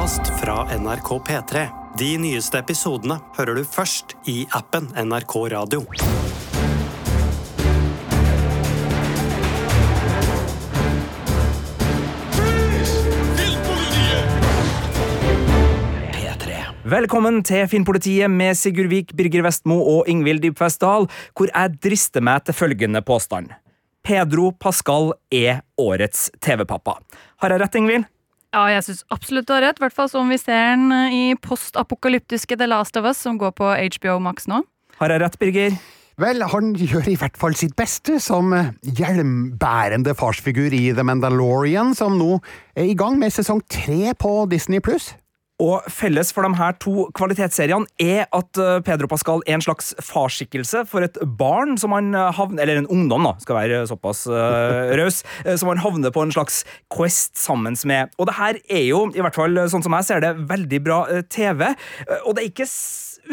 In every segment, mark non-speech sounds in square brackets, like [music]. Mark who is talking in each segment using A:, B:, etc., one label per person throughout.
A: podkast fra NRK P3. De nyeste episodene hører du først i appen NRK Radio.
B: Velkommen til Finnpolitiet med Sigurd Vik, Birger Vestmo og Ingvild Dybfest Dahl, hvor jeg drister meg til følgende påstand. Pedro Pascal er årets TV-pappa. Har jeg rett, Ingvild?
C: Ja, jeg syns absolutt du har rett. I hvert fall som vi ser den i postapokalyptiske The Last of Us, som går på HBO Max nå.
B: Har jeg rett, Birger?
D: Vel, han gjør i hvert fall sitt beste som hjelmbærende farsfigur i The Mandalorian, som nå er i gang med sesong tre på Disney pluss.
B: Og felles for de her to kvalitetsseriene er at eh, Pedro Pascal er en slags farsskikkelse for et barn som han eh, havner Eller en ungdom, da, skal være såpass uh, raus. Som han havner på en slags quest sammen med. Og det her er jo, i hvert fall sånn som jeg ser det, veldig bra TV. Og det er ikke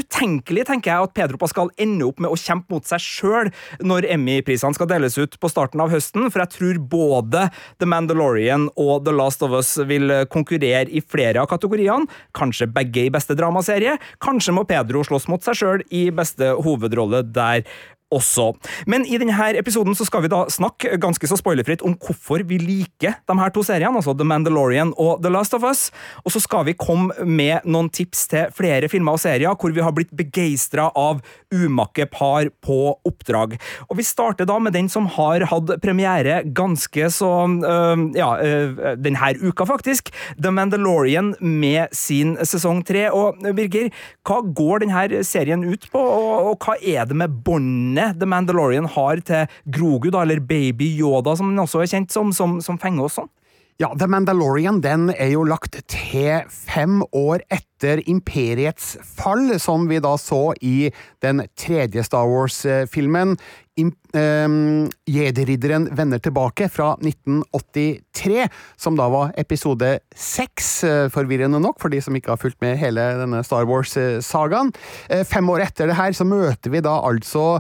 B: utenkelig tenker jeg at Pedro Pascal ender opp med å kjempe mot seg sjøl når Emmy-prisene skal deles ut på starten av høsten, for jeg tror både The Mandalorian og The Last of Us vil konkurrere i flere av kategoriene. Kanskje begge i beste dramaserie. Kanskje må Pedro slåss mot seg sjøl i beste hovedrolle der også. Men i denne episoden så skal vi da snakke ganske så spoilerfritt om hvorfor vi liker de her to seriene, altså The Mandalorian og The Last of Us. Og så skal vi komme med noen tips til flere filmer og serier hvor vi har blitt begeistra av umakke par på oppdrag. Og vi starter da med den som har hatt premiere ganske så øh, ja, øh, denne uka, faktisk. The Mandalorian med sin sesong tre. Og Birger, hva går denne serien ut på, og, og hva er det med båndet minnet The Mandalorian har til Grogu, da, eller Baby Yoda, som den også er kjent som, som, som fenger oss sånn?
D: Ja, The Mandalorian den er jo lagt til fem år etter Imperiets fall, som vi da så i den tredje Star Wars-filmen. Um, Jedi-ridderen vender tilbake fra 1983, som da var episode seks, uh, forvirrende nok for de som ikke har fulgt med hele denne Star Wars-sagaen. Uh, fem år etter det her så møter vi da altså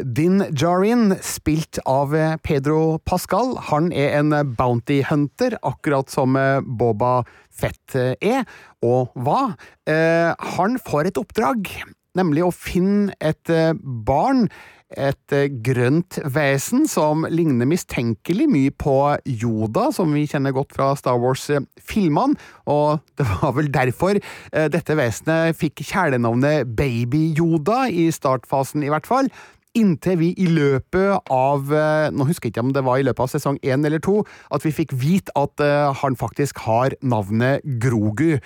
D: Din Jarin, spilt av Pedro Pascal. Han er en bounty hunter, akkurat som Boba Fett er, og hva? Han får et oppdrag, nemlig å finne et barn et eh, grønt vesen som ligner mistenkelig mye på Yoda, som vi kjenner godt fra Star Wars-filmene, og det var vel derfor eh, dette vesenet fikk kjælenavnet Baby-Yoda i startfasen, i hvert fall inntil vi i løpet av eh, Nå husker jeg ikke om det var i løpet av sesong én eller to, at vi fikk vite at uh, han faktisk har navnet Grogu.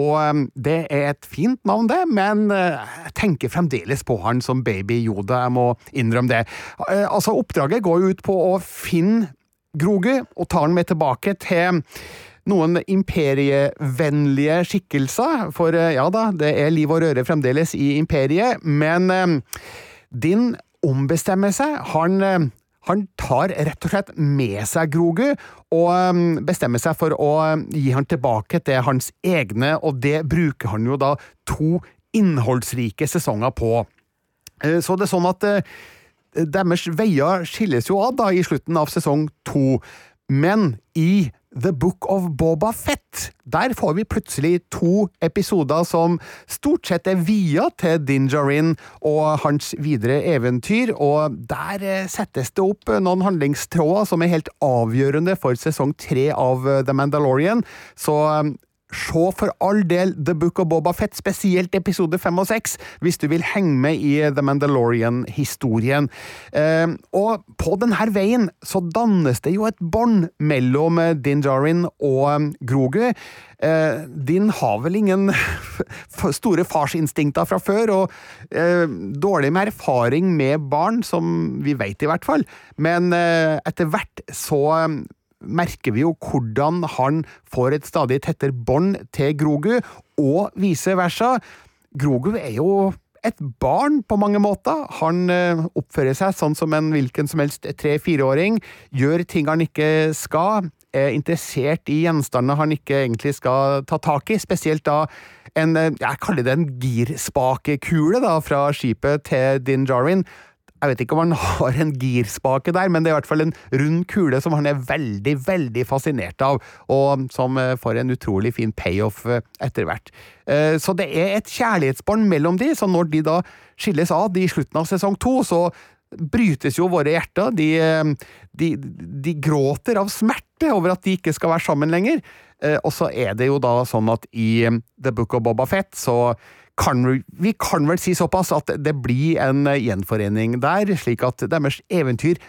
D: Og um, det er et fint navn, det, men jeg tenker fremdeles på han som baby Yoda, jeg må innrømme det. Altså, oppdraget går jo ut på å finne Grogu og ta han med tilbake til noen imperievennlige skikkelser, for ja da, det er liv og røre fremdeles i imperiet, men din ombestemmer seg. Han, eh, han tar rett og slett med seg Grogu, og eh, bestemmer seg for å eh, gi han tilbake til hans egne, og det bruker han jo da to innholdsrike sesonger på. Så det er sånn at deres veier skilles jo av da i slutten av sesong to, men i The Book of Boba Fett. Der får vi plutselig to episoder som stort sett er via til Dinjarin og hans videre eventyr, og der eh, settes det opp noen handlingstråder som er helt avgjørende for sesong tre av The Mandalorian. Så eh, Se for all del The Book of Boba Fett, spesielt episode fem og seks, hvis du vil henge med i The Mandalorian-historien. Eh, og på denne veien så dannes det jo et bånd mellom eh, Din Jarin og um, Grogu. Eh, Din har vel ingen [laughs] store farsinstinkter fra før, og dårlig med erfaring med barn, som vi vet i hvert fall, men eh, etter hvert så merker vi jo hvordan han får et stadig tettere bånd til Grogu, og vice versa. Grogu er jo et barn på mange måter. Han eh, oppfører seg sånn som en hvilken som helst tre-fireåring, gjør ting han ikke skal, er interessert i gjenstander han ikke egentlig skal ta tak i, spesielt da en, eh, jeg kaller det en girspakekule da, fra skipet til Din Jarvin Jeg vet ikke om han har en girspake der, men det er i hvert fall en rund kule som han er veldig, veldig fascinert av, og som eh, får en utrolig fin payoff eh, etter hvert. Eh, så det er et kjærlighetsbånd mellom de, så når de da skilles ad i slutten av sesong to, så brytes jo våre hjerter. De, de, de, gråter av smerte over at de ikke skal være sammen lenger. Og så er det jo da sånn at i The Book of Boba Fett så kan vi, kan vel si såpass at det blir en gjenforening der, slik at deres eventyr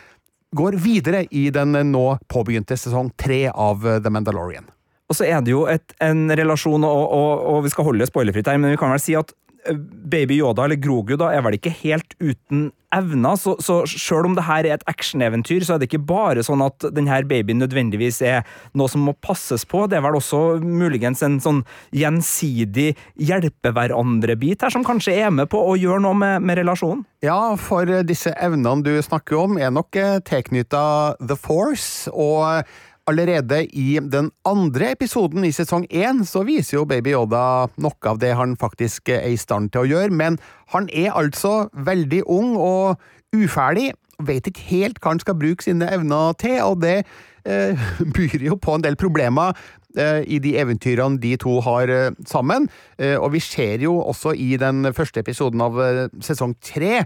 D: går videre i den nå påbegynte sesong tre av The Mandalorian.
B: Og så er det jo et, en relasjon, og, og, og, vi skal holde det spoilerfritt her, men vi kan vel si at Baby Yoda, eller Grogu, da, er vel ikke helt uten evner. Så, så selv om det her er et actioneventyr, så er det ikke bare sånn at denne babyen nødvendigvis er noe som må passes på. Det er vel også muligens en sånn gjensidig hjelpe hverandre-bit her, som kanskje er med på å gjøre noe med, med relasjonen?
D: Ja, for disse evnene du snakker om, er nok eh, tilknytta The Force. og Allerede i den andre episoden i sesong én så viser jo Baby Yoda noe av det han faktisk er i stand til å gjøre, men han er altså veldig ung og uferdig, vet ikke helt hva han skal bruke sine evner til, og det eh, [laughs] byr jo på en del problemer eh, i de eventyrene de to har eh, sammen. Eh, og vi ser jo også i den første episoden av sesong tre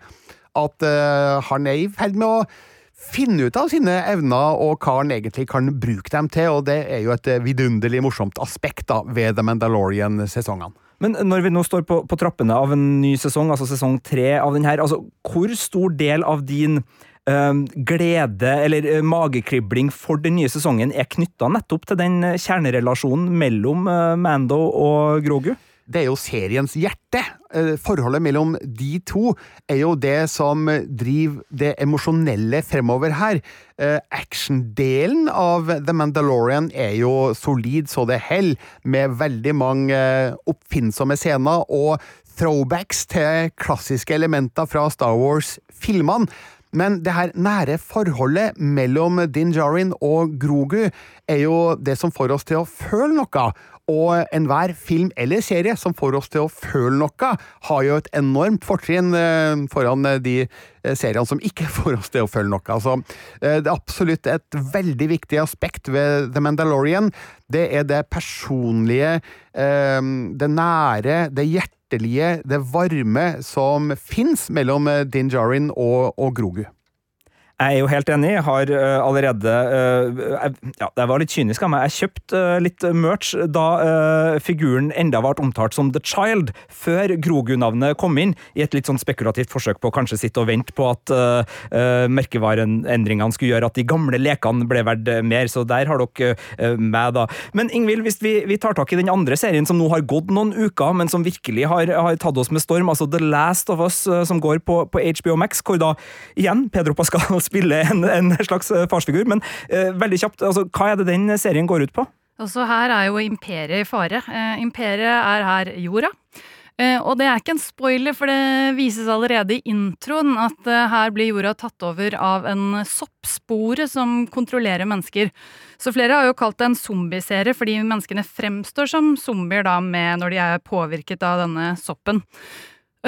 D: at han er i ferd med å finne ut av sine evner og hva han egentlig kan bruke dem til, og det er jo et eh, vidunderlig morsomt aspekt da, ved The Mandalorian-sesongene.
B: Men når vi nå står på, på, trappene av en ny sesong, altså sesong tre av den her, altså, hvor stor del av din øh, glede eller øh, magekribling for den nye sesongen er knytta nettopp til den kjernerelasjonen mellom øh, Mando og Grogu?
D: Det er jo seriens hjerte. Eh, forholdet mellom de to er jo det som driver det emosjonelle fremover her. Eh, actiondelen av The Mandalorian er jo solid så det holder, med veldig mange oppfinnsomme scener og throwbacks til klassiske elementer fra Star Wars-filmene. Men det her nære forholdet mellom Din Jarin og Grogu er jo det som får oss til å føle noe. Og enhver film eller serie som får oss til å føle noe, har jo et enormt fortrinn eh, foran eh, de eh, seriene som ikke [laughs] får oss til å føle noe. Altså, det er absolutt et veldig viktig aspekt ved The Mandalorian. Det er det personlige, det nære, det hjertelige, det varme som fins mellom Din Jarin og, og Grogu.
B: Jeg er jo helt enig. Jeg har uh, allerede uh, Ja, det var litt kynisk av meg. Jeg kjøpte uh, litt merch da figuren enda ble omtalt som The Child, før Grogu-navnet kom inn, i et litt sånn spekulativt forsøk på å kanskje sitte og vente på at merkevareendringene skulle gjøre at de gamle lekene ble verdt mer, så der har dere meg, da. Men Ingvild, hvis vi, vi, tar tak i den andre serien som nå har gått noen uker, men som virkelig har, har tatt oss med storm, altså The Last of Us, som går på, på HBO Max, hvor da igjen Pedro Pascal [laughs] spille en, en slags eh, farsfigur. Men eh, veldig kjapt, altså, hva er det den serien går ut på?
C: Også her er jo imperiet i fare. Eh, imperiet er her jorda. Eh, og det er ikke en spoiler, for det vises allerede i introen at eh, her blir jorda tatt over av en soppspore som kontrollerer mennesker. Så flere har jo kalt det en zombieserie fordi menneskene fremstår som zombier da med når de er påvirket av denne soppen.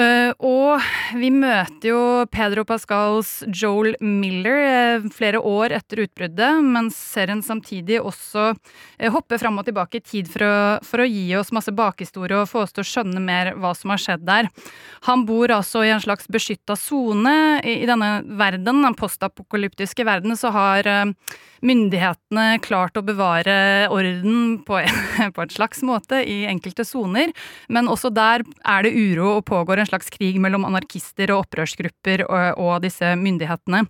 C: Uh, og vi møter jo Pedro Pascals Joel Miller uh, flere år etter utbruddet, mens serien samtidig også uh, hopper fram og tilbake i tid for å, for å, gi oss masse bakhistorie og få oss til å skjønne mer hva som har skjedd der. Han bor altså i en slags beskytta sone i, i, denne verden, den postapokalyptiske verden, så har myndighetene klart å bevare orden på, [laughs] på en slags måte i enkelte soner, men også der er det uro og pågår en slags krig mellom anarkister og opprørsgrupper og, og disse myndighetene.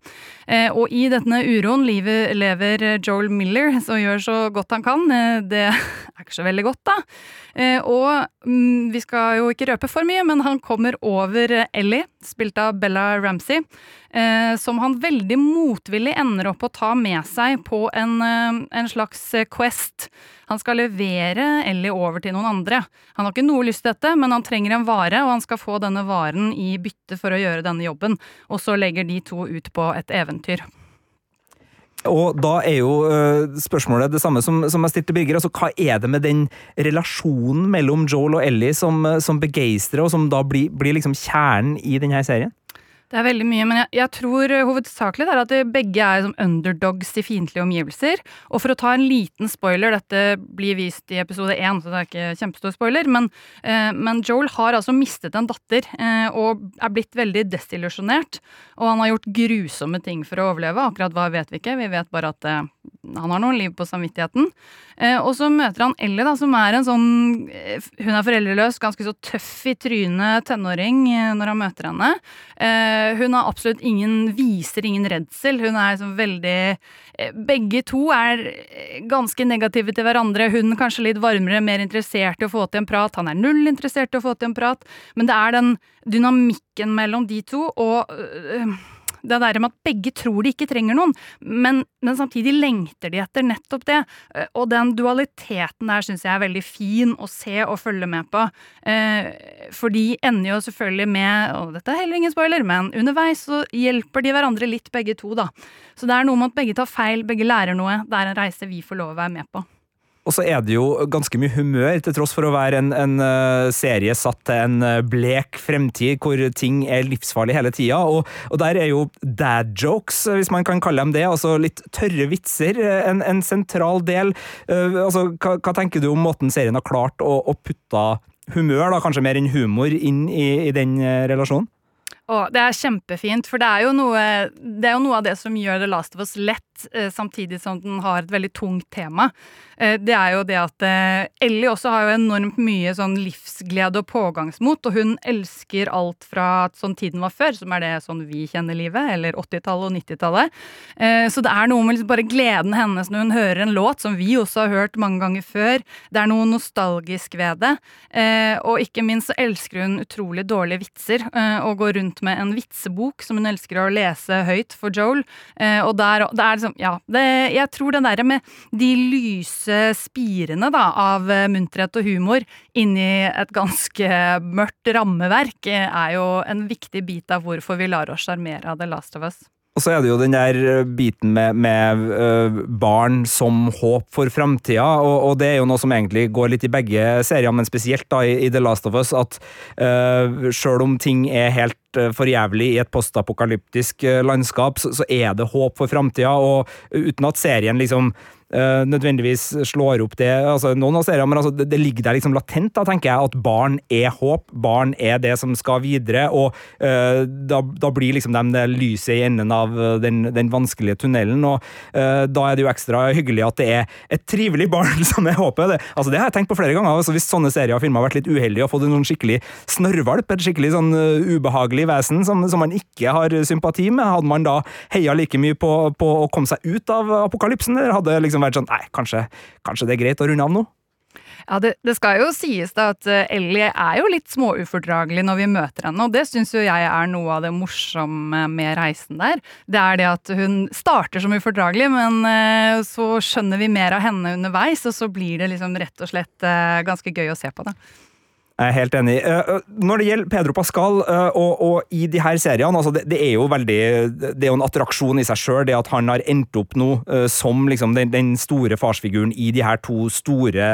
C: Eh, og i denne uroen livet, lever Joel Miller, som gjør så godt han kan. Eh, det [laughs] er ikke så veldig godt, da. Eh, og mm, vi skal jo ikke røpe for mye, men han kommer over Ellie, spilt av Bella Ramsey eh, som han veldig motvillig ender opp å ta med seg på en, eh, en slags eh, quest. Han skal levere Ellie over til noen andre. Han har ikke noe lyst til dette, men han trenger en vare, og han skal få denne varen i bytte for å gjøre denne jobben. Og så legger de to ut på et eventyr.
B: Og da er jo uh, spørsmålet det samme som, som jeg stilte Birger. altså Hva er det med den relasjonen mellom Joel og Ellie som, som begeistrer, og som da blir, blir liksom kjernen i denne serien?
C: Det er veldig mye, men jeg, jeg tror hovedsakelig det er at begge er som underdogs i fiendtlige omgivelser. Og for å ta en liten spoiler, dette blir vist i episode én, så det er ikke kjempestor spoiler, men, eh, men Joel har altså mistet en datter eh, og er blitt veldig desillusjonert. Og han har gjort grusomme ting for å overleve. Akkurat hva vet vi ikke, vi vet bare at eh, han har noen liv på samvittigheten. Eh, og så møter han Ellie, da, som er en sånn eh, Hun er foreldreløs, ganske så tøff i trynet tenåring eh, når han møter henne. Eh, hun har absolutt ingen Viser ingen redsel. Hun er liksom veldig eh, Begge to er eh, ganske negative til hverandre. Hun kanskje litt varmere, mer interessert i å få til en prat. Han er null interessert i å få til en prat. Men det er den dynamikken mellom de to og øh, det der med at begge tror de ikke trenger noen, men, men samtidig lengter de etter nettopp det. Eh, og den dualiteten der syns jeg er veldig fin å se og følge med på. Eh, for de ender jo selvfølgelig med, og dette er heller ingen spoiler, men underveis så hjelper de hverandre litt begge to, da. Så det er noe med at begge tar feil, begge lærer noe. Det er en reise vi får lov å være med på.
B: Og så er det jo ganske mye humør, til tross for å være en, en uh, serie satt til en uh, blek fremtid hvor ting er livsfarlig hele tida. Og, og, der er jo dad jokes, hvis man kan kalle dem det, altså litt tørre vitser, en, en sentral del. Uh, altså, hva, hva, tenker du om måten serien har klart å, å putte humør, da, kanskje mer enn humor, inn i, i den relasjonen?
C: Å, det er kjempefint, for det er, noe, det er jo noe av det som gjør The Last of Us lett, samtidig som den har et veldig tungt tema. Eh, det er jo det at eh, Ellie også har jo enormt mye sånn livsglede og pågangsmot, og hun elsker alt fra sånn tiden var før, som er det sånn vi kjenner livet, eller 80-tallet og 90-tallet. Eh, så det er noe med liksom bare gleden hennes når hun hører en låt, som vi også har hørt mange ganger før. Det er noe nostalgisk ved det. Og ikke minst så elsker hun utrolig dårlige vitser, og går rundt med en vitsebok som hun elsker å lese høyt for Joel. Og der, det er liksom, ja, det, jeg tror det derre med de lyse spirene da, av eh, munterhet og humor inni et ganske [laughs] mørkt rammeverk, eh, er jo en viktig bit av hvorfor vi lar oss sjarmere av The Last of Us.
B: Og så er det jo den der eh, biten med, med barn som håp for framtida, og, og, det er jo noe som egentlig går litt i begge serier, men spesielt da i, i The Last of Us, at uh, sjøl om ting er helt for jævlig i et postapokalyptisk landskap, så, er det håp for framtida, uten at serien liksom uh, nødvendigvis slår opp det altså Noen av seriene, men altså, det, det, ligger der liksom latent, da, tenker jeg, at barn er håp. Barn er det som skal videre, og uh, da, da, blir liksom de det lyset i enden av eh, den, den vanskelige tunnelen. og uh, Da er det jo ekstra hyggelig at det er et trivelig barn [laughs] som er håpet. Det, altså, det har jeg tenkt på flere ganger. altså Hvis sånne serier og filmer har vært litt uheldige og fått en sånn skikkelig snørrvalp, et skikkelig sånn ubehagelig vesen som, som, man ikke har sympati med, hadde man da heia like mye på, på å komme seg ut av apokalypsen? eller hadde liksom liksom vært sånn Nei, kanskje, kanskje det er greit å runde av nå?
C: Ja, det, det, skal jo sies da at eh, Ellie er jo litt småufordragelig når vi møter henne, og det syns jo jeg er noe av det morsomme med reisen der. Det er det at hun starter som ufordragelig, men eh, så skjønner vi mer av henne underveis, og så blir det liksom rett og slett eh, ganske gøy å se på det.
B: Jeg er helt enig. Eh, eh, når det gjelder Pedro Pascal eh, og, og i de her seriene, altså det, det, er jo veldig Det er jo en attraksjon i seg sjøl, at han har endt opp nå som liksom den, den, store farsfiguren i de her to store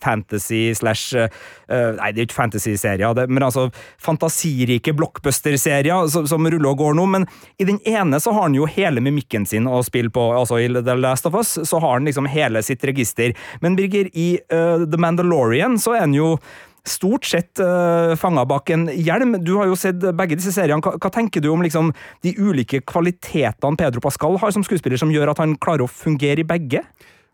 B: fantasy slash uh, Nei, det er ikke fantasy-serier, men altså fantasirike blockbuster-serier som, som, ruller og går nå. Men i den ene så har han jo hele mimikken sin å spille på. altså I The Last of Us så har han liksom hele sitt register. Men Birger, i uh, The Mandalorian så er han jo stort sett uh, fanga bak en hjelm. Du har jo sett begge disse seriene. Hva, hva tenker du om liksom, de ulike kvalitetene Pedro Pascal har som skuespiller, som gjør at han klarer å fungere i begge?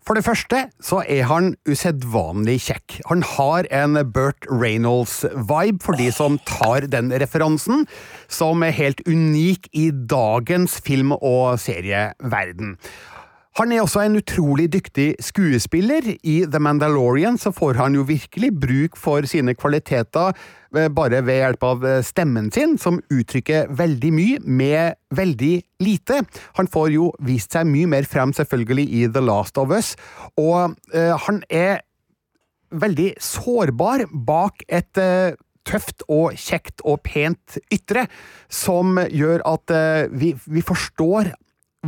D: For det første så er han usedvanlig kjekk. Han har en Burt Reynolds-vibe, for de som tar den referansen, som er helt unik i dagens film- og serieverden. Han er også en utrolig dyktig skuespiller. I The Mandalorian så får han jo virkelig bruk for sine kvaliteter eh, bare ved hjelp av eh, stemmen sin, som uttrykker veldig mye med veldig lite. Han får jo vist seg mye mer frem, selvfølgelig, i The Last of Us, og uh, han er veldig sårbar bak et uh, tøft og kjekt og pent ytre, som gjør at uh, vi, vi, forstår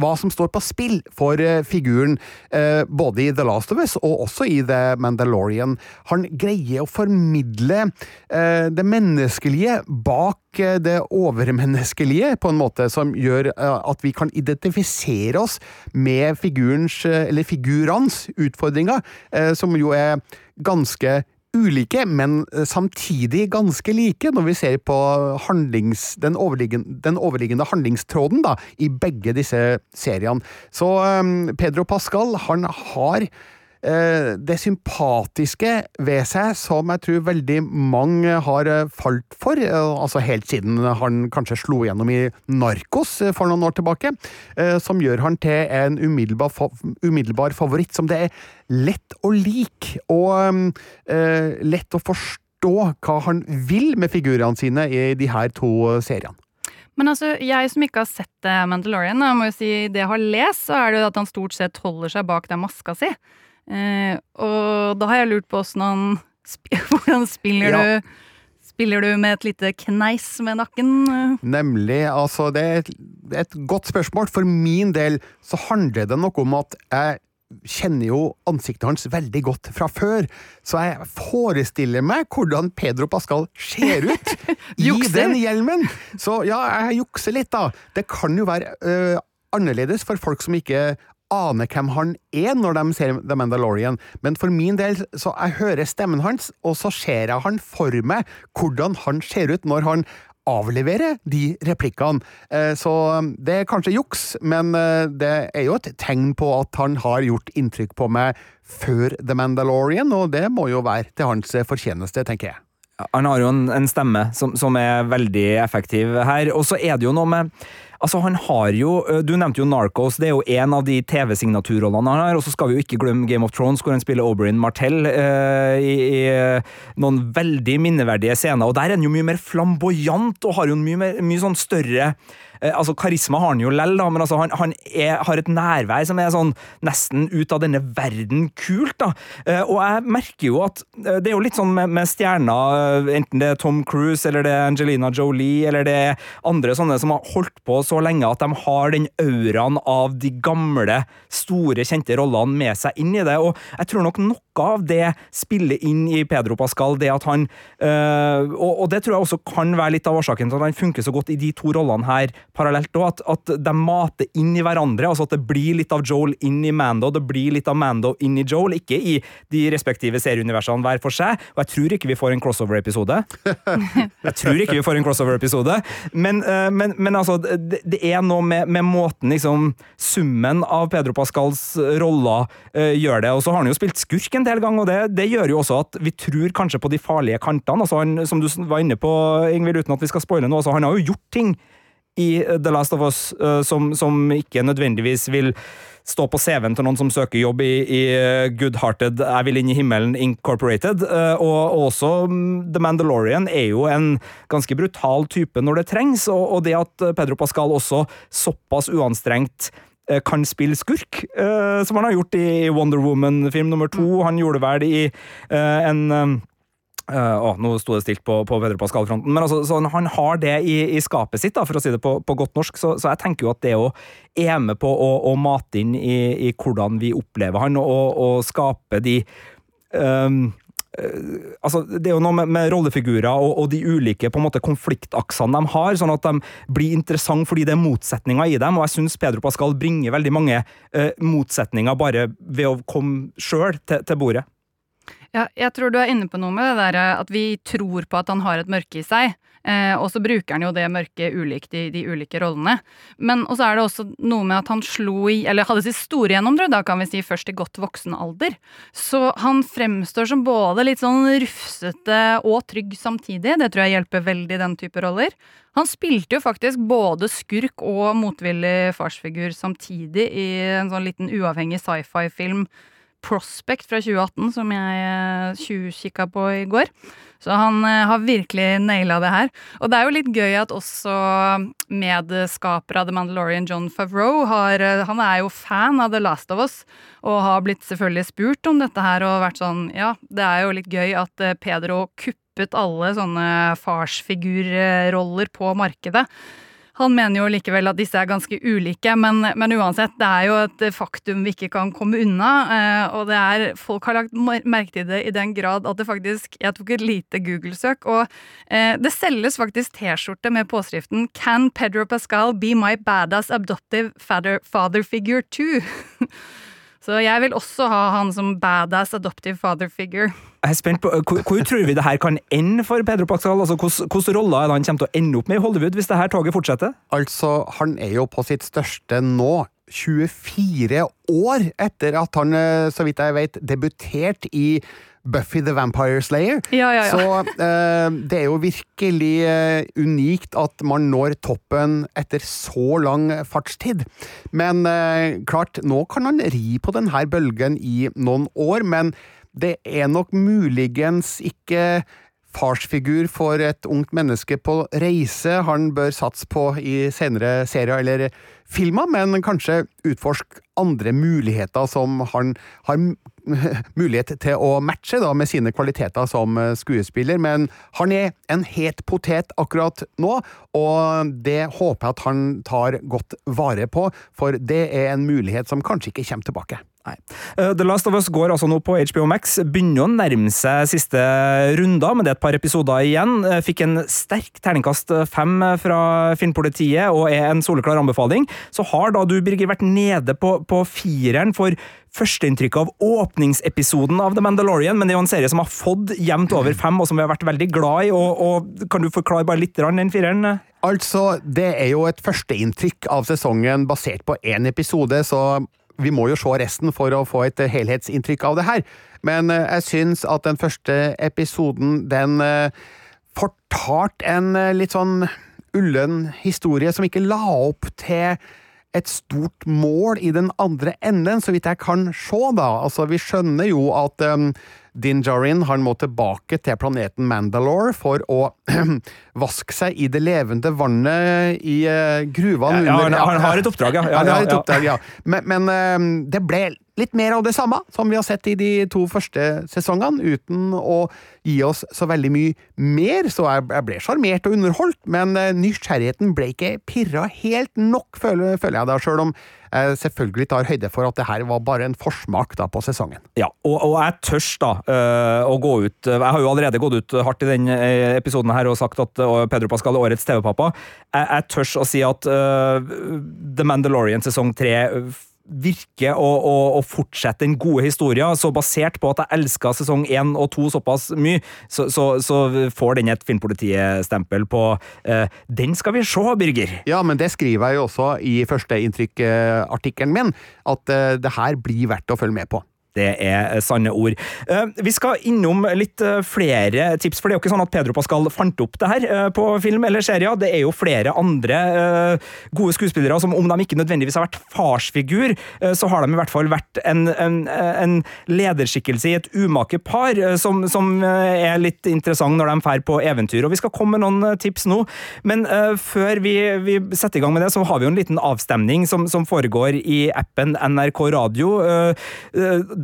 D: hva som står på spill for eh, figuren, eh, både i The Last of Us og også i The Mandalorian. Han greier å formidle eh, det menneskelige bak det overmenneskelige, på en måte som gjør at vi kan identifisere oss med figurens, eller figurenes utfordringer, som jo er ganske ulike, men eh, samtidig ganske like, når vi ser på handlings, den, overliggende, den overliggende handlingstråden da, i begge disse seriene. Så um, Pedro Pascal, han har det sympatiske ved seg som jeg tror veldig mange har eh, falt for, eh, altså helt siden han kanskje slo gjennom i Narkos eh, for noen år tilbake, eh, som gjør han til en umiddelbar, umiddelbar favoritt som det er lett å like, og uh, lett å forstå hva han vil med figurene sine i de her to seriene.
C: Men altså, jeg som ikke har sett eh, Mandalorian, jeg må jo si det jeg har lest, så er det jo at han stort sett holder seg bak den maska si. Eh, og da har jeg lurt på han [laughs] Hvordan spiller
D: Ja.
C: du Spiller du med et lite kneis med nakken?
D: Nemlig, altså det er et, et godt spørsmål. For min del så handler det noe om at jeg kjenner jo ansiktet hans veldig godt fra før, så jeg forestiller meg hvordan Pedro Pascal ser ut [laughs] i den hjelmen. Så ja, jeg jukser litt, da. Det kan jo være øh, annerledes for folk som ikke aner hvem han er når de ser The Mandalorian, men for min del, så jeg hører stemmen hans, og så ser jeg han for meg hvordan han ser ut når han avlevere de replikkene. Eh, Så det er kanskje juks, men eh, det er jo et tegn på at han har gjort inntrykk på meg før The Mandalorian, og det må jo være til hans fortjeneste, tenker jeg.
B: Han har jo en, en stemme som, som er veldig effektiv her. Og så er det jo noe med Altså, han har jo Du nevnte jo Narcos, det er jo en av de TV-signaturrollene han har. Og så skal vi jo ikke glemme Game of Thrones, hvor han spiller Oberyn Martell eh, i, i noen veldig minneverdige scener. Og der er han jo mye mer flamboyant og har jo en mye, mer, mye sånn større eh, Altså, Karisma har han jo lell, men altså, han, han er, har et nærvær som er sånn nesten ut av denne verden kult. da. Eh, og jeg merker jo at eh, det er jo litt sånn med, med stjerner, eh, enten det er Tom Cruise eller det er Angelina Jolie eller det er andre sånne som har holdt på så lenge at de har den auraen av de gamle, store, kjente rollene med seg inn i det. Og jeg tror nok nok noe av det spiller inn i Pedro Pascal, det at han øh, og, og det tror jeg også kan være litt av årsaken til at han funker så godt i de to rollene her parallelt Også, at, at de mater inn i hverandre. altså At det blir litt av Joel inn i Mando, det blir litt av Mando inn i Joel, ikke i de respektive serieuniversene hver for seg. Og jeg tror ikke vi får en crossover-episode. Jeg tror ikke vi får en crossover-episode, men, øh, men, men altså, det, det er noe med, med måten liksom Summen av Pedro Pascals roller øh, gjør det. Og så har han jo spilt skurk en del ganger, og det, det gjør jo også at vi tror kanskje på de farlige kantene. altså han, Som du var inne på, Ingvild, uten at vi skal spoile noe, altså han har jo gjort ting i øh, The Last of Us øh, som, som ikke nødvendigvis vil stå på CV-en til noen som søker jobb i, i uh, Good-Hearted Jeg vil inn i himmelen Incorporated. Og også mm, The Mandalorian er jo en ganske brutal type når det trengs, og, og det at Pedro Pascal også såpass uanstrengt kan spille skurk, uh, som han har gjort i Wonder Woman-film nummer to. Han gjorde vel i uh, en Uh, å, nå sto det stilt på, på Pedro Pascal-fronten, men altså, sånn, han har det i, i skapet sitt, da, for å si det på, på godt norsk, så, så jeg tenker jo at det å er med på å, å mate inn i, i hvordan vi opplever han, og, og skape de um, eh, altså, Det er jo noe med, med rollefigurer og, og de ulike på en måte konfliktaksene de har, sånn at de blir interessante fordi det er motsetninger i dem. og Jeg syns Pedro Pascal bringer veldig mange eh, motsetninger bare ved å komme sjøl til, til bordet.
C: Ja, jeg tror du er inne på noe med det der at vi tror på at han har et mørke i seg. Eh, og så bruker han jo det mørket ulikt i de ulike rollene. Men og så er det også noe med at han slo i, eller hadde sitt store gjennombrudd, da kan vi si først i godt voksen alder. Så han fremstår som både litt sånn rufsete og trygg samtidig. Det tror jeg hjelper veldig den type roller. Han spilte jo faktisk både skurk og motvillig farsfigur samtidig i en sånn liten uavhengig sci-fi-film Prospect fra 2018, som jeg eh, tjuvkikka på i går. Så han eh, har virkelig naila det her. Og det er jo litt gøy at også medskaper av The Mandalorian, John Favreau, har, eh, han er jo fan av The Last of Us, og har blitt selvfølgelig spurt om dette her og vært sånn Ja, det er jo litt gøy at Pedro kuppet alle sånne farsfigurroller på markedet. Han mener jo likevel at disse er ganske ulike, men, men, uansett, det er jo et faktum vi ikke kan komme unna. Eh, og det er, folk har lagt merke til det i den grad at det faktisk Jeg tok et lite Google-søk, og eh, det selges faktisk T-skjorte med påskriften 'Can Pedro Pascal be my badass father, father figure too?' [laughs] Så jeg vil også ha han som badass adoptive father figure.
B: Jeg er spent på, Hvor, hvor tror vi det her kan ende for Pedro Pascal? Altså, Hvilke roller er det han kommer til å ende opp med i Hollywood hvis det her toget fortsetter?
D: Altså, Han er jo på sitt største nå. 24 år etter at han, eh, så vidt jeg vet, debuterte i Buffy the Vampire Slayer.
C: Ja, ja, ja.
D: Så eh, det er jo virkelig eh, unikt at man når toppen etter så lang fartstid. Men eh, klart, nå kan han ri på denne bølgen i noen år, men det er nok muligens ikke farsfigur for et ungt menneske på reise han bør satse på i senere serier eller filmer, men kanskje utforske andre muligheter som han har [laughs] mulighet til å matche da, med sine kvaliteter som skuespiller. Men han er en het potet akkurat nå, og det håper jeg at han tar godt vare på, for det er en mulighet som kanskje ikke kommer tilbake.
B: Nei. Eh, The Last of Us går altså nå på HBO Max. Begynner å nærme seg siste runder, men det er et par episoder igjen. Eh, fikk en sterk terningkast fem fra Filmpolitiet og er en soleklar anbefaling. Så har da du, Birger, vært nede på, på fireren for førsteinntrykket av åpningsepisoden av The Mandalorian, men det er jo en serie som har fått jevnt over fem, og som vi har vært veldig glad i. og, og Kan du forklare bare litt den fireren?
D: Altså, Det er jo et førsteinntrykk av sesongen basert på én episode, så vi må jo se resten for å få et helhetsinntrykk av det her. Men eh, jeg syns at den første episoden, den fortalt fortalte en uh, litt sånn ullen historie som ikke la opp til et stort mål i den andre enden, så vidt jeg kan se, da. Altså, vi skjønner jo at um, Din Djarin han må tilbake til planeten Mandalore for å [clears throat] vaske seg i det levende vannet i uh, gruvene
B: ja, ja, under Han, har et oppdrag, ja.
D: ja, han har et oppdrag, ja. Men, men um, det ble litt mer av det samme som vi har sett i de to første sesongene, uten å gi oss så veldig mye mer. Så jeg, ble sjarmert og underholdt, men uh, nysgjerrigheten ble ikke pirra helt nok, føler, føler jeg da, sjøl om jeg selvfølgelig tar høyde for at det her var bare en forsmak da på sesongen.
B: Ja, og, og jeg tørs da uh, å gå ut Jeg har jo allerede gått ut hardt i denne episoden her og sagt at Pedro Pascal er årets TV-pappa. Jeg, jeg tørs å si at uh, The Mandalorian sesong tre virker å, å, å, fortsette den gode historien. Så basert på at jeg elska sesong én og to såpass mye, så, så, så får den et Filmpolitiet-stempel på uh, Den skal vi se, Birger!
D: Ja, men det skriver jeg jo også i førsteinntrykkartikkelen min, at uh, det her blir verdt å følge med på.
B: Det er sanne ord. Eh, vi skal innom litt eh, flere tips, for det er jo ikke sånn at Pedro Pascal fant opp det her eh, på film eller serie. Det er jo flere andre gode skuespillere som, om de ikke nødvendigvis har vært farsfigur, så har de i hvert fall vært en, en, en lederskikkelse i et umake par, som, som, er litt interessant når de drar på eventyr. Og Vi skal komme med noen tips nå, men før vi, vi, setter i gang med det, så har vi jo en liten avstemning som, som foregår i appen NRK Radio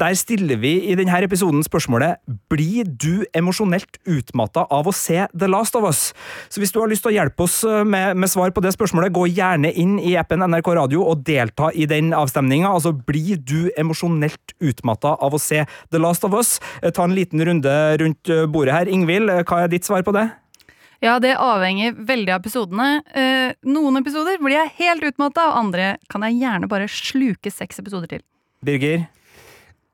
B: der stiller vi i denne episoden spørsmålet Blir du emosjonelt utmatta av å se The Last of Us? Så hvis du har lyst til å hjelpe oss eh, med, med svar på det spørsmålet, gå gjerne inn i appen NRK Radio og delta i den avstemninga. Altså, blir du emosjonelt utmatta av å se The Last of Us? Eh, ta en liten runde rundt eh, bordet her. Ingvild, hva er ditt svar på det?
C: Ja, det avhenger veldig av episodene. noen episoder blir jeg helt utmatta, og andre kan jeg gjerne bare sluke seks episoder til.
B: Birger?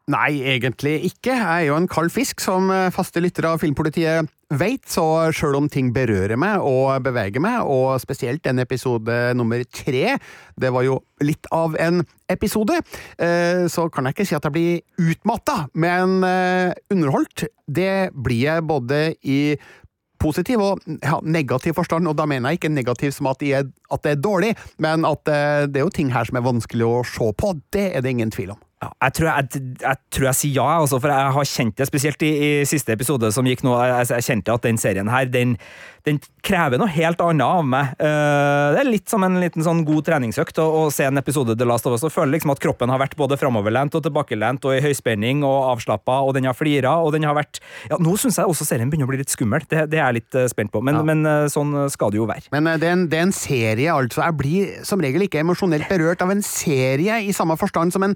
D: Nei, egentlig ikke. Jeg er jo en kald fisk, som eh, faste lyttere av Filmpolitiet vet, så sjøl om ting berører meg og beveger meg, og spesielt den episode nummer tre, det var jo litt av en episode, eh, så kan jeg ikke si at jeg blir utmatta, men eh, underholdt, det blir jeg både i positiv og ja, negativ forstand, og da mener jeg ikke negativ som at det er dårlig, men at det er jo ting her som er vanskelig å se på, det er det ingen tvil om.
B: Ja, jeg, tror jeg, jeg, tror jeg sier ja, også, for jeg har kjent det, spesielt i, i siste episode som gikk nå. Jeg, jeg, kjente at den serien her, den, den krever noe helt annet av meg. Uh, det er litt som en liten sånn god treningsøkt å, å se en episode The Last of Us og føle liksom at kroppen har vært både framoverlent og tilbakelent og i høyspenning og avslappa, og den har flira, og den har vært Ja, nå syns jeg også serien begynner å bli litt skummel. Det, det er jeg litt uh, spent på, men, ja. men uh, sånn skal det jo være.
D: Men det er, en, det er en serie, altså. Jeg blir som regel ikke emosjonelt berørt av en serie i samme forstand som en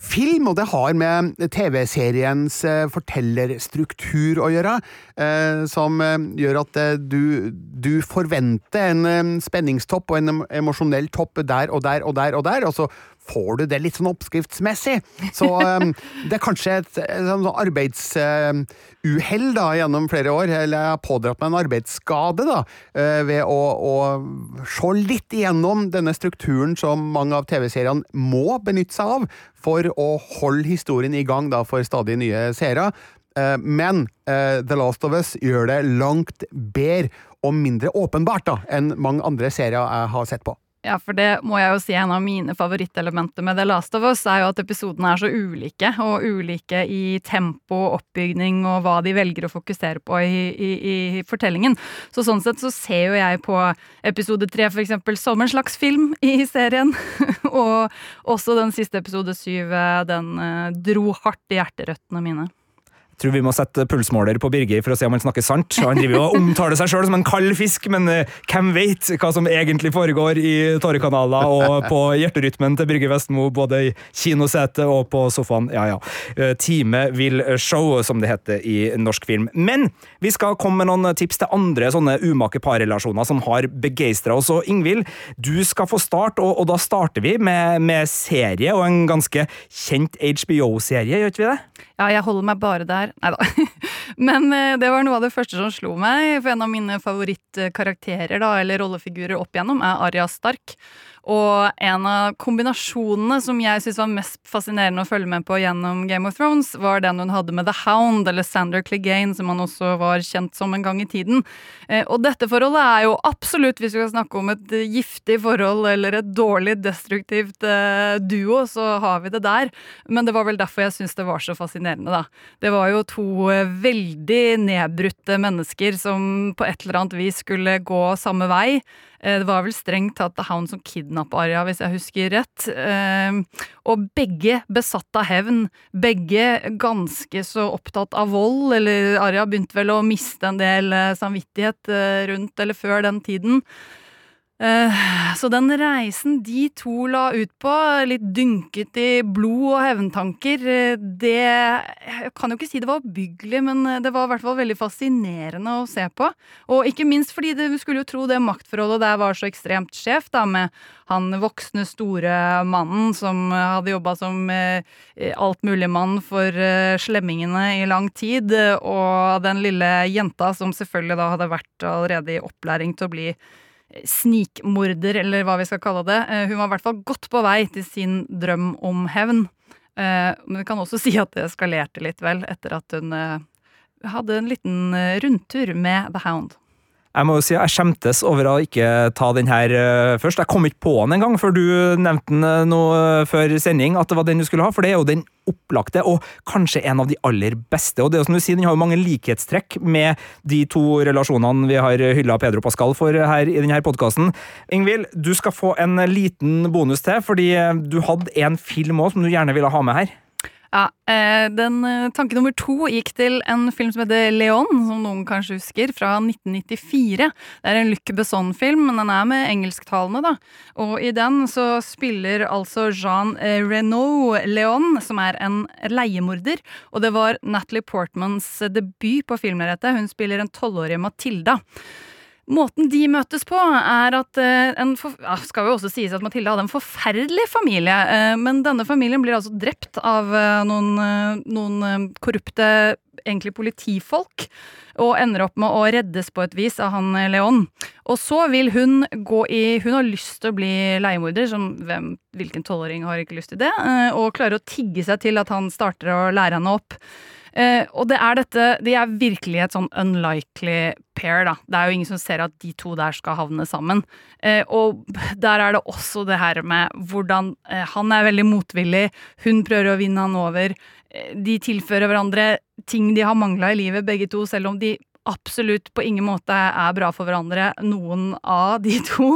D: film, og det har med TV-seriens eh, fortellerstruktur å gjøre, eh, som eh, gjør at du, du forventer en spenningstopp og en emosjonell topp der og der og der, og der, og så får du det litt sånn oppskriftsmessig. Så um, [laughs] det er kanskje et, et, sånn arbeidsuhell uh, da, gjennom flere år, eller jeg har pådratt meg en arbeidsskade da, uh, ved å, å se litt igjennom denne strukturen som mange av TV-seriene må benytte seg av for å holde historien i gang da, for stadig nye seere. Uh, men uh, The Last of Us gjør det langt bedre og mindre åpenbart da, enn mange andre serier jeg har sett på.
C: Ja, for det må jeg jo si en av mine favorittelementer med The Last of Us, er jo at episodene er så ulike, og ulike i tempo, oppbygning og hva de velger å fokusere på i, i, i fortellingen. Så sånn sett så ser jo jeg på episode tre for eksempel som en slags film i serien. [laughs] og også den siste episode syv, eh, den eh, dro hardt i hjerterøttene mine
B: tror vi må sette pulsmåler på Birger for å se om han snakker sant. Han driver jo og omtaler seg sjøl som en kald fisk, men uh, hvem vet hva som egentlig foregår i tårekanaler og på hjerterytmen til Birger Vestmo, både i kinosetet og på sofaen. Ja, ja. Uh, time will show, som det heter i norsk film. Men vi skal komme med noen tips til andre sånne umake parrelasjoner som har begeistra oss. Og Ingvild, du skal få start, og, og da starter vi med, med serie, og en ganske kjent HBO-serie, gjør ikke vi det?
C: Ja, jeg holder meg bare der. Nei da. [laughs] Men eh, det var noe av det første som slo meg. For en av mine favorittkarakterer, da, eller rollefigurer opp igjennom, er Aria Stark. Og en av kombinasjonene som jeg syns var mest fascinerende å følge med på gjennom Game of Thrones, var den hun hadde med The Hound, eller Sander Clegane, som han også var kjent som en gang i tiden. Eh, og dette forholdet er jo absolutt, hvis vi skal snakke om et giftig forhold eller et dårlig destruktivt eh, duo, så har vi det der. Men det var vel derfor jeg syns det var så fascinerende, da. Det var jo to eh, veldig nedbrutte mennesker som på et eller annet vis skulle gå samme vei. Eh, det var vel strengt tatt han som kidnappa Arja, hvis jeg husker rett. Eh, og begge besatt av hevn. Begge ganske så opptatt av vold, eller Arja begynte vel å miste en del eh, samvittighet rundt eller før den tiden. Eh, så den reisen de to la ut på, litt dynket i blod og hevntanker, eh, det Jeg kan jo ikke si det var oppbyggelig, men eh, det var i hvert fall veldig fascinerende å se på. Og ikke minst fordi du skulle jo tro det maktforholdet der var så ekstremt skjevt, da, med han voksne, store mannen som hadde jobba som altmuligmann for slemmingene i lang tid, og den lille jenta som selvfølgelig da hadde vært allerede i opplæring til å bli snikmorder, eller hva vi skal kalle det. Eh, hun var i hvert fall godt på vei til sin drøm om hevn. Eh, men vi kan også [laughs] si at det eskalerte litt, vel, etter at hun eh, hadde en liten rundtur med The Hound.
B: Jeg må jo si jeg skjemtes over å ikke ta den her uh, først. Jeg kom ikke på den engang før du nevnte den uh, noe uh, før sending, at det var den du skulle ha, for det er jo den opplagte, og kanskje en av de aller beste. Og det er jo som du sier, Den har jo mange likhetstrekk med de to relasjonene vi har hylla Pedro Pascal for her i denne podkasten. Ingvild, du skal få en liten bonus til, fordi du hadde en film òg som du gjerne ville ha med her.
C: Ja, eh, den eh, Tanke nummer to gikk til en film som heter Leon, som noen kanskje husker, fra 1994. Det er en Luc Besson-film, men den er med engelsktalende, da. Og i den så spiller altså Jean eh, Renault Leon, som er en leiemorder. Og det var Natalie Portmans debut på filmlerretet. Hun spiller en tolvårig Matilda. Måten de møtes på, er at en for, ja, skal jo også sies at Mathilde hadde en forferdelig familie. Eh, men denne familien blir altså drept av eh, noen, noen korrupte egentlig politifolk. Og ender opp med å reddes på et vis av han Leon. Og så vil hun gå i Hun har lyst til å bli leiemorder, som hvem, hvilken tolvåring har ikke lyst til det? Og klarer å tigge seg til at han starter å lære henne opp. Og det er dette De er virkelig et sånn unlikely pair, da. Det er jo ingen som ser at de to der skal havne sammen. Eh, og der er det også det her med hvordan eh, han er veldig motvillig, hun prøver å vinne han over. De tilfører hverandre ting de har mangla i livet, begge to, selv om de absolutt på ingen måte er bra for hverandre, noen av de to.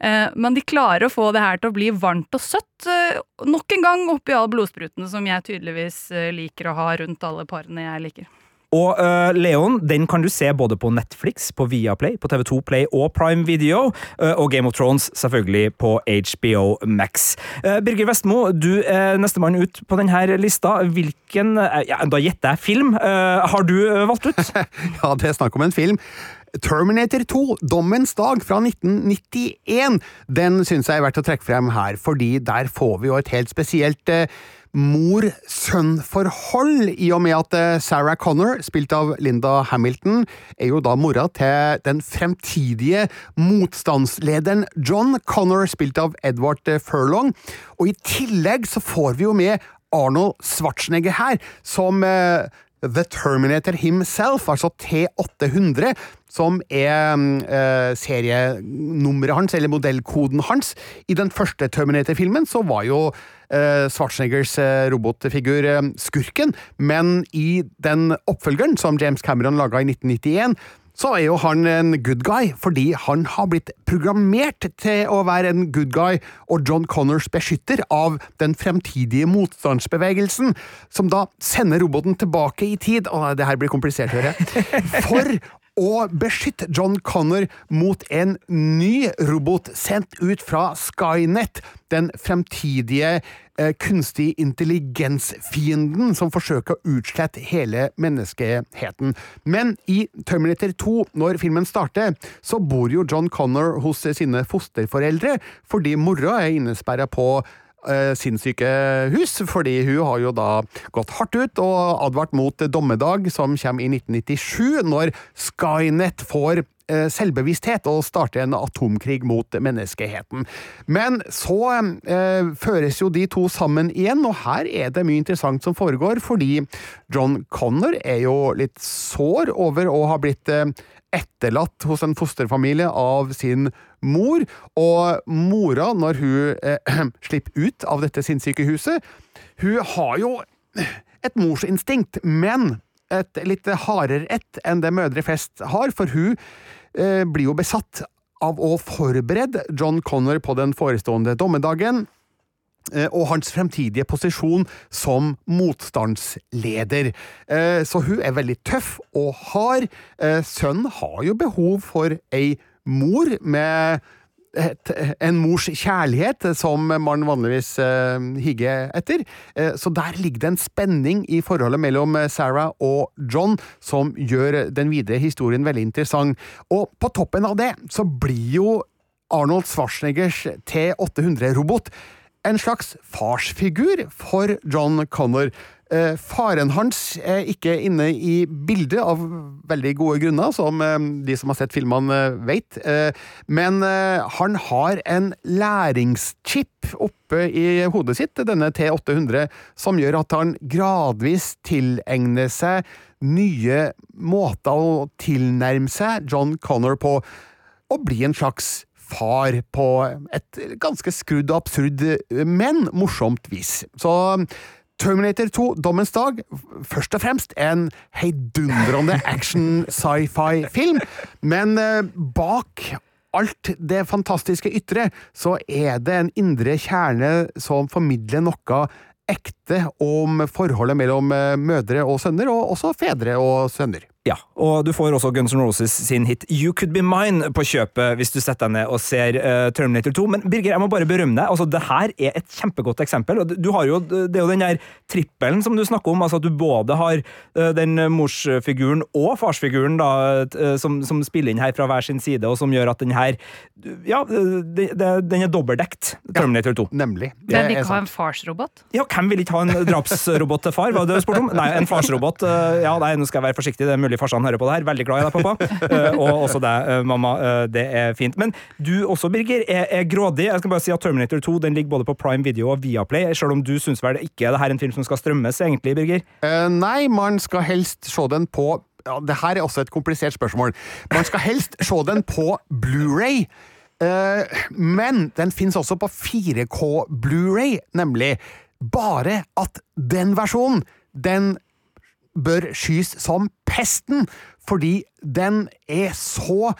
C: Eh, men de klarer å få det her til å bli varmt og søtt. Eh, nok en gang oppi all blodsprutene som jeg tydeligvis eh, liker å ha rundt alle parene jeg liker.
B: Og uh, Leon den kan du se både på Netflix, på Viaplay, på TV2 Play og Prime Video. Uh, og Game of Thrones selvfølgelig på HBO Max. Uh, Birger Vestmo, du er nestemann ut på denne lista. Hvilken ja, Da gjetter jeg film. har du valgt ut? [laughs]
D: ja, det er snakk om en film. Terminator 2, Dommens dag fra 1991, den syns jeg er verdt å trekke frem her, fordi der får vi jo et helt spesielt mor-sønn-forhold, i og med at eh, Sarah Connor, spilt av Linda Hamilton, er jo da mora til den fremtidige motstandslederen John Connor, spilt av Edward eh, Furlong. Og i tillegg så får vi jo med Arnold Schwarzenegger her, som uh, The Terminator himself, altså T800, som er eh, serienummeret hans, eller modellkoden hans. I den første Terminator-filmen så var jo eh, Schwarzeneggers eh, robotfigur skurken, men i den oppfølgeren som James Cameron laga i 1991, så er jo han en good guy, fordi han har blitt programmert til å være en good guy og John Connors beskytter av den fremtidige motstandsbevegelsen, som da sender roboten tilbake i tid. Å, det her blir komplisert, hører jeg. [laughs] For å beskytte John Connor mot en ny robot sendt ut fra Skynet, den fremtidige eh, kunstig intelligens-fienden som forsøker å utslette hele menneskeheten. Men i Terminator 2, når filmen starter, så bor jo John Connor hos sine fosterforeldre, fordi mora er innesperra på uh, sinnssykehus, fordi hun har jo da gått hardt ut og advart mot dommedag, som kommer i 1997, når Skynet får uh, selvbevissthet og starter en atomkrig mot menneskeheten. Men så eh, føres jo de to sammen igjen, og her er det mye interessant som foregår, fordi John Connor er jo litt sår over å ha blitt etterlatt hos en fosterfamilie av sin mor, og mora, når hun eh, [clears throat] slipper ut av dette sinnssykehuset, hun har jo et morsinstinkt, men et litt hardere ett enn det mødre flest har, for hun eh, blir jo besatt av å forberede John Connor på den forestående dommedagen eh, og hans fremtidige posisjon som motstandsleder. Eh, så hun er veldig tøff og hard. Eh, sønnen har jo behov for ei mor med en mors kjærlighet, som man vanligvis uh, higger etter. Uh, så der ligger det en spenning i forholdet mellom Sarah og John som gjør den videre historien veldig interessant. Og på toppen av det så blir jo Arnold Schwarzeneggers T800-robot en slags farsfigur for John Connor. Eh, faren hans er ikke inne i bildet av veldig gode grunner, som eh, de som har sett filmene eh, vet, men han har en læringschip oppe i hodet sitt, denne T800, som gjør at han gradvis tilegner seg nye måter å tilnærme seg John Connor på, og bli en slags far på et ganske skrudd og absurd, men morsomt vis. Så Terminator 2, Dommens dag, først og fremst en heidundrende action-sci-fi-film, men eh, bak alt det fantastiske ytre, så er det en indre kjerne som formidler noe ekte om forholdet mellom eh, mødre og sønner, og også fedre og sønner.
B: Ja, og du får også Guns N' Roses sin hit You Could Be Mine på kjøpet hvis du setter deg ned og ser uh, Terminator 2. Men Birger, jeg må bare berømme deg. altså Det her er et kjempegodt eksempel. og du har jo, Det er jo den der trippelen som du snakker om, altså at du både har uh, den morsfiguren og farsfiguren da, uh, som, som, spiller inn her fra hver sin side, og som gjør at den her Ja, det, det, den er dobbeltdekt, Terminator 2.
D: Ja, nemlig.
C: Hvem vil ikke ha en farsrobot?
B: Ja, hvem vil ikke ha en drapsrobot til far? Hva det du spurte om? Nei, en farsrobot. ja, nei, nå skal jeg være forsiktig. det er mulig mulig farsan hører på det her. Veldig glad i deg, pappa. Uh, [laughs] og også deg, uh, mamma. Uh, det er fint. Men du også, Birger, er, er, grådig. Jeg skal bare si at Terminator 2 den ligger både på Prime Video og Viaplay, selv om du syns vel ikke er det her en film som skal strømmes, egentlig, Birger?
D: nei, man skal helst se den på ja, Det her er også et komplisert spørsmål. Man skal helst se den på Blu-ray. Uh, men den fins også på 4K Blu-ray, nemlig. Bare at den versjonen, den bør skys som pesten, fordi den er så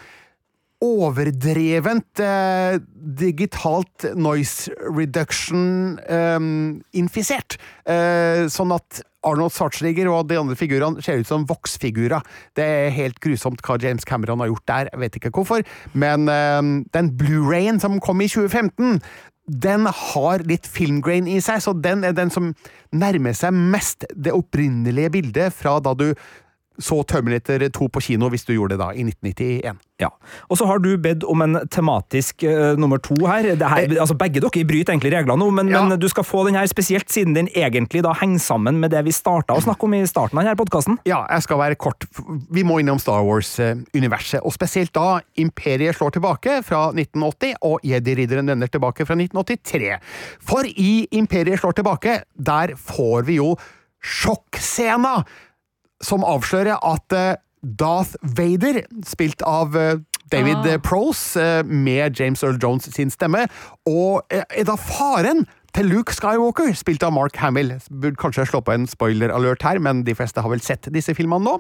D: overdrevent eh, digitalt noise reduction-infisert. Eh, sånn at Arnold Schwarzenegger og de andre figurene ser ut som voksfigurer. Det er helt grusomt hva James Cameron har gjort der, jeg vet ikke hvorfor. Men eh, den Blu-rayen som kom i 2015, den har litt filmgrain i seg, så den er den som nærmer seg mest det opprinnelige bildet fra da du så Terminator 2 på kino, hvis du gjorde det da, i 1991.
B: Ja. Og så har du bedt om en tematisk uh, nummer to her. her
D: Eh.
B: altså Begge dere bryter egentlig reglene nå, men,
D: Ja.
B: men du skal få den her spesielt siden den egentlig da henger sammen med det vi starta å snakke om i starten av denne podkasten.
D: Ja, jeg skal være kort. Vi må innom Star Wars-universet, og spesielt da Imperiet slår tilbake fra 1980 og Jedi-ridderen vender tilbake fra 1983. For i Imperiet slår tilbake, der får vi jo sjokkscena som avslører at eh, Darth Vader, spilt av eh, David
C: Ah.
D: Prose, eh, med James Earl Jones sin stemme, og er da faren til Luke Skywalker, spilt av Mark Hamill. Burde kanskje slå på en spoiler-alert her, men de fleste har vel sett disse filmene nå.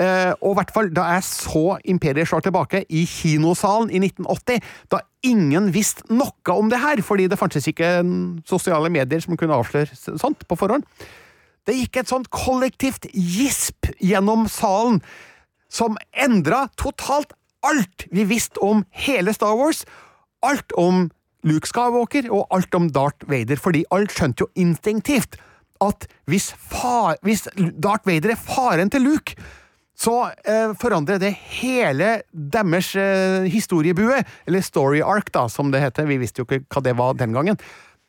D: Eh, og i hvert fall da jeg så Imperiet slår tilbake i kinosalen i 1980, da ingen visste noe om det her, fordi det fantes ikke sosiale medier som kunne avsløre sånt på forhånd. Det gikk et sånt kollektivt gisp gjennom salen som endra totalt alt vi visste om hele Star Wars, alt om Luke Skywalker og alt om Darth Vader, fordi alt skjønte jo instinktivt at hvis, fa hvis Darth Vader er faren til Luke, så eh, forandrer det hele deres eh, historiebue, eller story arc, da, som det heter. Vi visste jo ikke hva det var den gangen.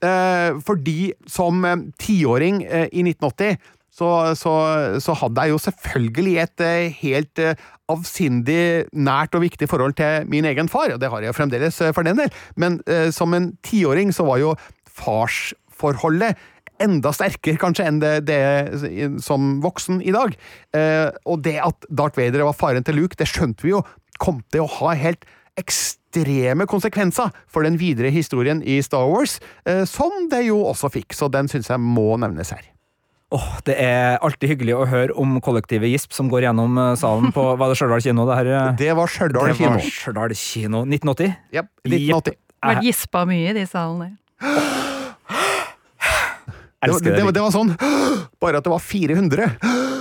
D: Eh, fordi som eh, tiåring eh, i 1980 så, så, så hadde jeg jo selvfølgelig et helt avsindig nært og viktig forhold til min egen far, og det har jeg jo fremdeles for den del, men som en tiåring så var jo farsforholdet enda sterkere kanskje enn det, det som voksen i dag. Og det at Darth Vader var faren til Luke, det skjønte vi jo kom til å ha helt ekstreme konsekvenser for den videre historien i Star Wars, eh, som det jo også fikk, så den syns jeg må nevnes her.
B: Åh, Det er alltid hyggelig å høre om kollektive gisp som går gjennom eh, salen på Var det Stjørdal kino? Det her? [laughs]
D: Det var Stjørdal kino.
B: Stjørdal kino 1980.
D: Yep, 1980.
C: Vært gispa mye i de salene.
D: Det, [gasps]
B: Elsker
D: det,
B: det.
D: det, det var sånn [gasps] Bare at det var 400. [gasps]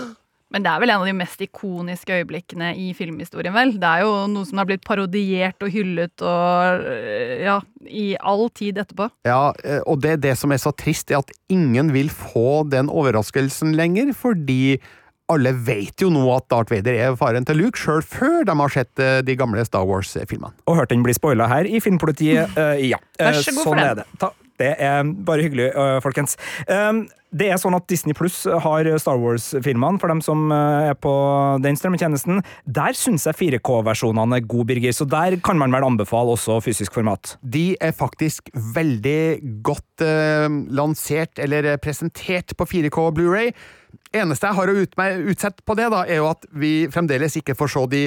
C: Men det er vel en av de mest ikoniske øyeblikkene i filmhistorien, vel? Det er jo noe som har blitt parodiert og hyllet og øh, ja, i all tid etterpå.
D: Ja, eh, og det er det som er så trist, er at ingen vil få den overraskelsen lenger, fordi alle vet jo nå at Darth Vader er faren til Luke, sjøl før de har sett eh, de gamle Star Wars-filmene.
B: Og hørt den bli spoila her i Filmpolitiet. Uh, ja.
C: Vær
B: Eh,
C: så god for
B: sånn
C: den.
B: er det. Ta, det er bare hyggelig, folkens. Det er sånn at Disney Pluss har Star Wars-filmene, for dem som er på den strømmetjenesten. Der syns jeg 4K-versjonene er gode, Birger, så der kan man vel anbefale også fysisk format.
D: De er faktisk veldig godt eh, lansert eller presentert på 4K Blu-ray. Eneste jeg har å ut utsette på det, da, er jo at vi fremdeles ikke får se de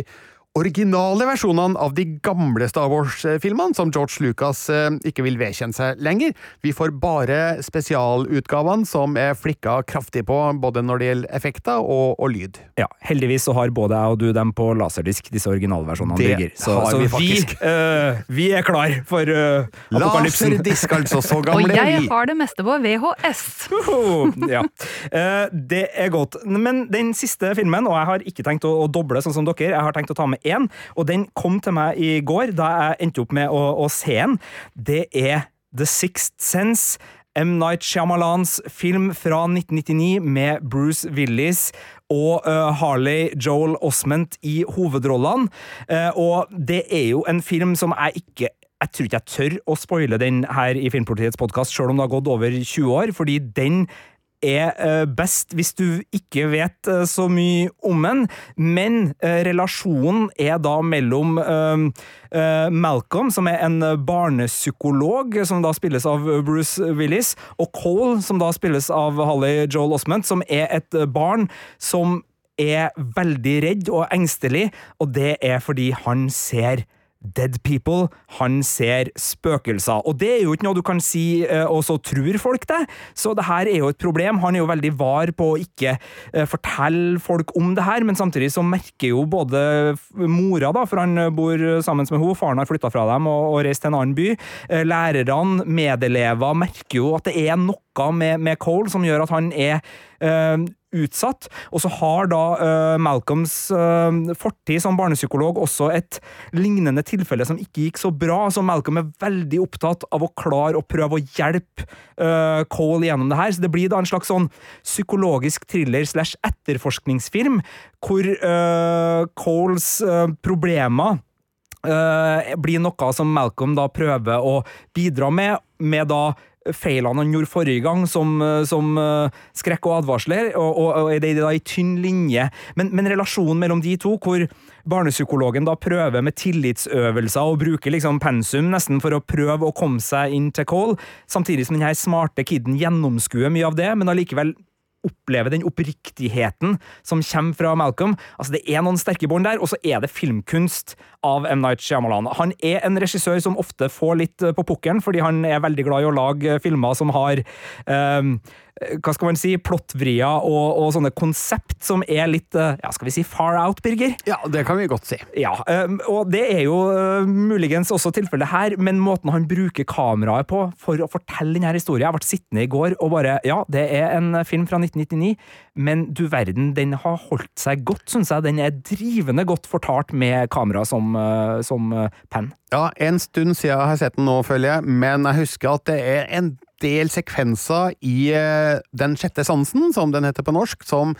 D: originale versjonene av de gamle Star Wars-filmene, som George Lucas eh, ikke vil vedkjenne seg lenger. Vi får bare spesialutgavene som er flikka kraftig på, både når det gjelder effekter og, og lyd.
B: Ja, Heldigvis så har både jeg og du dem på laserdisk, disse originalversjonene.
D: Det
B: Birger. Så,
D: har
B: så
D: vi
B: vi,
D: faktisk.
B: eh, vi er klar for uh, apokalypsen.
D: Laserdisk, altså! Så [laughs]
C: gamle
D: gamle er
C: jeg
D: vi!
C: har det meste på VHS.
B: Oh, ja. Uh, det er godt. Men den siste filmen, og jeg har ikke tenkt å, å doble sånn som dere, jeg har tenkt å ta med én, og den kom til meg i går da jeg endte opp med å, å se den. Det er The Sixth Sense. M. Night Shyamalans film fra 1999 med Bruce Willis og uh, Harley Joel Osment i hovedrollene. Uh, og det er jo en film som jeg ikke jeg tror ikke jeg tør å spoile den her i Filmpolitiets podkast, sjøl om det har gått over 20 år, fordi den er eh, best hvis du ikke vet eh, så mye om den, men eh, relasjonen er da mellom Malcolm, som er en barnepsykolog, som da spilles av Bruce Willis, og Cole, som da spilles av Holly Joel Osment, som er et barn som er veldig redd og engstelig, og det er fordi han ser Dead people. Han ser spøkelser. Og det er jo ikke noe du kan si, eh, og så tror folk det. Så det her er jo et problem. Han er jo veldig var på å ikke eh, fortelle folk om det her, men samtidig så merker jo både mora, da, for han bor sammen med henne, faren har flytta fra dem og, og reist til en annen by, eh, lærerne, medelever, merker jo at det er noe med, med Cole som gjør at han er øh, utsatt. Og så har da uh, Malcolms uh, fortid som barnepsykolog også et lignende tilfelle som ikke gikk så bra. Så Malcolm er veldig opptatt av å klare å prøve å hjelpe uh, Cole gjennom det her. Så det blir da en slags sånn psykologisk thriller slash etterforskningsfilm hvor Coles problemer blir noe som Malcolm da prøver å bidra med, med da feilene han gjorde forrige gang, som, som skrekk og advarsler, og, og, og er det da i tynn linje. Men, men, relasjonen mellom de to, hvor barnepsykologen da prøver med tillitsøvelser og bruker liksom pensum nesten for å prøve å komme seg inn til Cole, samtidig som denne smarte kiden gjennomskuer mye av det, men allikevel oppleve den oppriktigheten som kommer fra Malcolm. Altså Det er noen sterke bånd der, og så er det filmkunst av M. Night Shyamalan. Han er en regissør som ofte får litt på pukkelen, fordi han er veldig glad i å lage filmer som har um, hva skal man si, plottvria og, og, sånne konsept som er litt ja, skal vi si far out, Birger?
D: Ja, det kan vi godt si.
B: Ja, og det er jo muligens også tilfellet her, men måten han bruker kameraet på for å fortelle denne historien Jeg ble sittende i går og bare Ja, det er en film fra 1999, men du verden, den har holdt seg godt, syns jeg. Den er drivende godt fortalt med kamera som, som penn.
D: Ja, en stund siden jeg har sett den nå, føler jeg, men jeg husker at det er en del sekvenser i Den sjette sansen, som den heter på norsk, som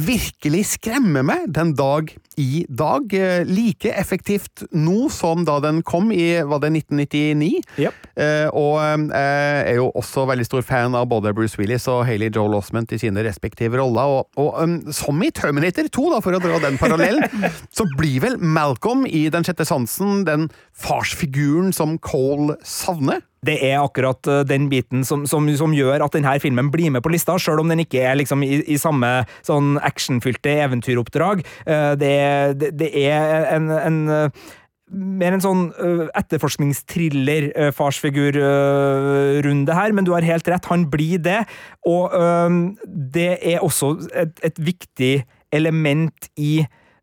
D: virkelig skremmer meg den dag i dag. Like effektivt nå som da den kom i var det 1999.
B: Yep.
D: Eh, og er jo også veldig stor fan av både Bruce Willis og Hayley Joel Osment i sine respektive roller. Og, og um, som i Terminator 2, da, for å dra den parallellen, [laughs] så blir vel Malcolm i Den sjette sansen den farsfiguren som Cole savner?
B: Det er akkurat den biten som, som, som, gjør at denne filmen blir med på lista, selv om den ikke er liksom i, i samme sånn actionfylte eventyroppdrag. Det, det, det er en, en mer en sånn etterforskningsthriller, farsfigur-runde uh, her, men du har helt rett, han blir det. Og det er også et, et viktig element i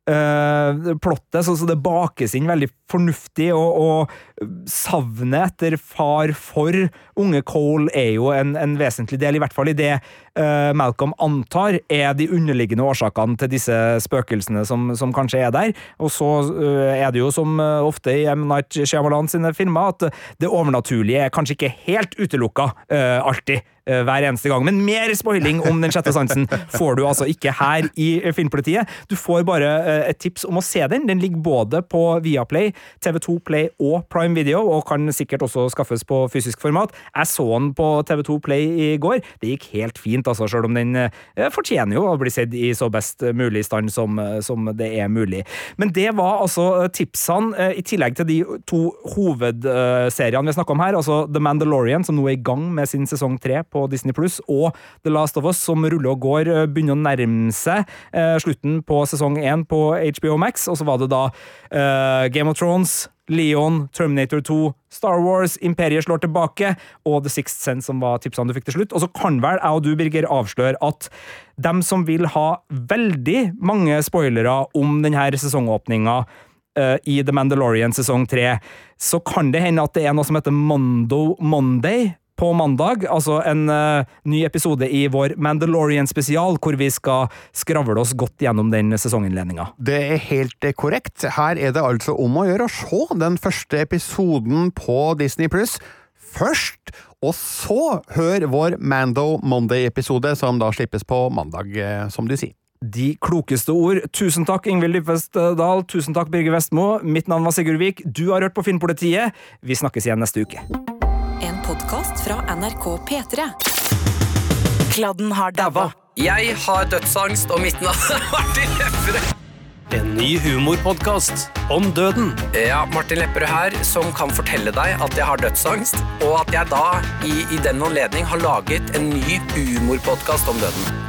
B: plottet, så, så, det bakes inn veldig fornuftig, og, og savnet etter far for unge Cole er jo en, en, vesentlig del, i hvert fall i det uh, Malcolm antar er de underliggende årsakene til disse spøkelsene som, som kanskje er der. Og så uh, er det jo som ofte i M. Night Shyamalan sine filmer, at det overnaturlige er kanskje ikke helt utelukka alltid hver eneste gang. Men mer spoiling om Den sjette sansen får du altså ikke her i Filmpolitiet. Du får bare et tips om å se den. Den ligger både på Viaplay, TV2 Play og Prime Video, og kan sikkert også skaffes på fysisk format. Jeg så den på TV2 Play i går. Det gikk helt fint, altså, selv om den eh, fortjener jo å bli sett i så best mulig stand som, som det er mulig. Men det var altså tipsene, eh, i tillegg til de to hovedseriene vi snakka om her, altså The Mandalorian, som nå er i gang med sin sesong tre på Disney Pluss, og The Last of Us, som ruller og går, eh, begynner å nærme seg eh, slutten på sesong én på HBO Max, og så var det da eh, Game of Thrones, Leon, Terminator 2, Star Wars, Imperiet slår tilbake og The Sixth Sense, som var tipsene du fikk til slutt. Og så kan vel jeg og du, Birger, avsløre at dem som vil ha veldig mange spoilere om denne sesongåpninga i The Mandalorian sesong 3, så kan det hende at det er noe som heter Mondo Monday på mandag, altså en uh, ny episode i vår Mandalorian-spesial, hvor vi skal skravle oss godt gjennom den sesonginnledninga.
D: Det er helt korrekt. Her er det altså om å gjøre å se den første episoden på Disney pluss først, og så hør vår Mando Monday-episode, som da slippes på mandag, eh, som du sier.
B: De klokeste ord. Tusen takk, Ingvild Dybfest Dahl. Tusen takk, Birger Vestmo. Mitt navn var Sigurd Vik. Du har hørt på Filmpolitiet. Vi snakkes igjen neste uke
E: podkast fra NRK P3. Kladden har
F: daua. Jeg har dødsangst, og mitt navn er Martin Lepperød.
A: En ny humorpodkast om døden.
F: Ja, Martin Lepperød her, som kan fortelle deg at jeg har dødsangst, og at jeg da i, i den anledning har laget en ny humorpodkast om døden.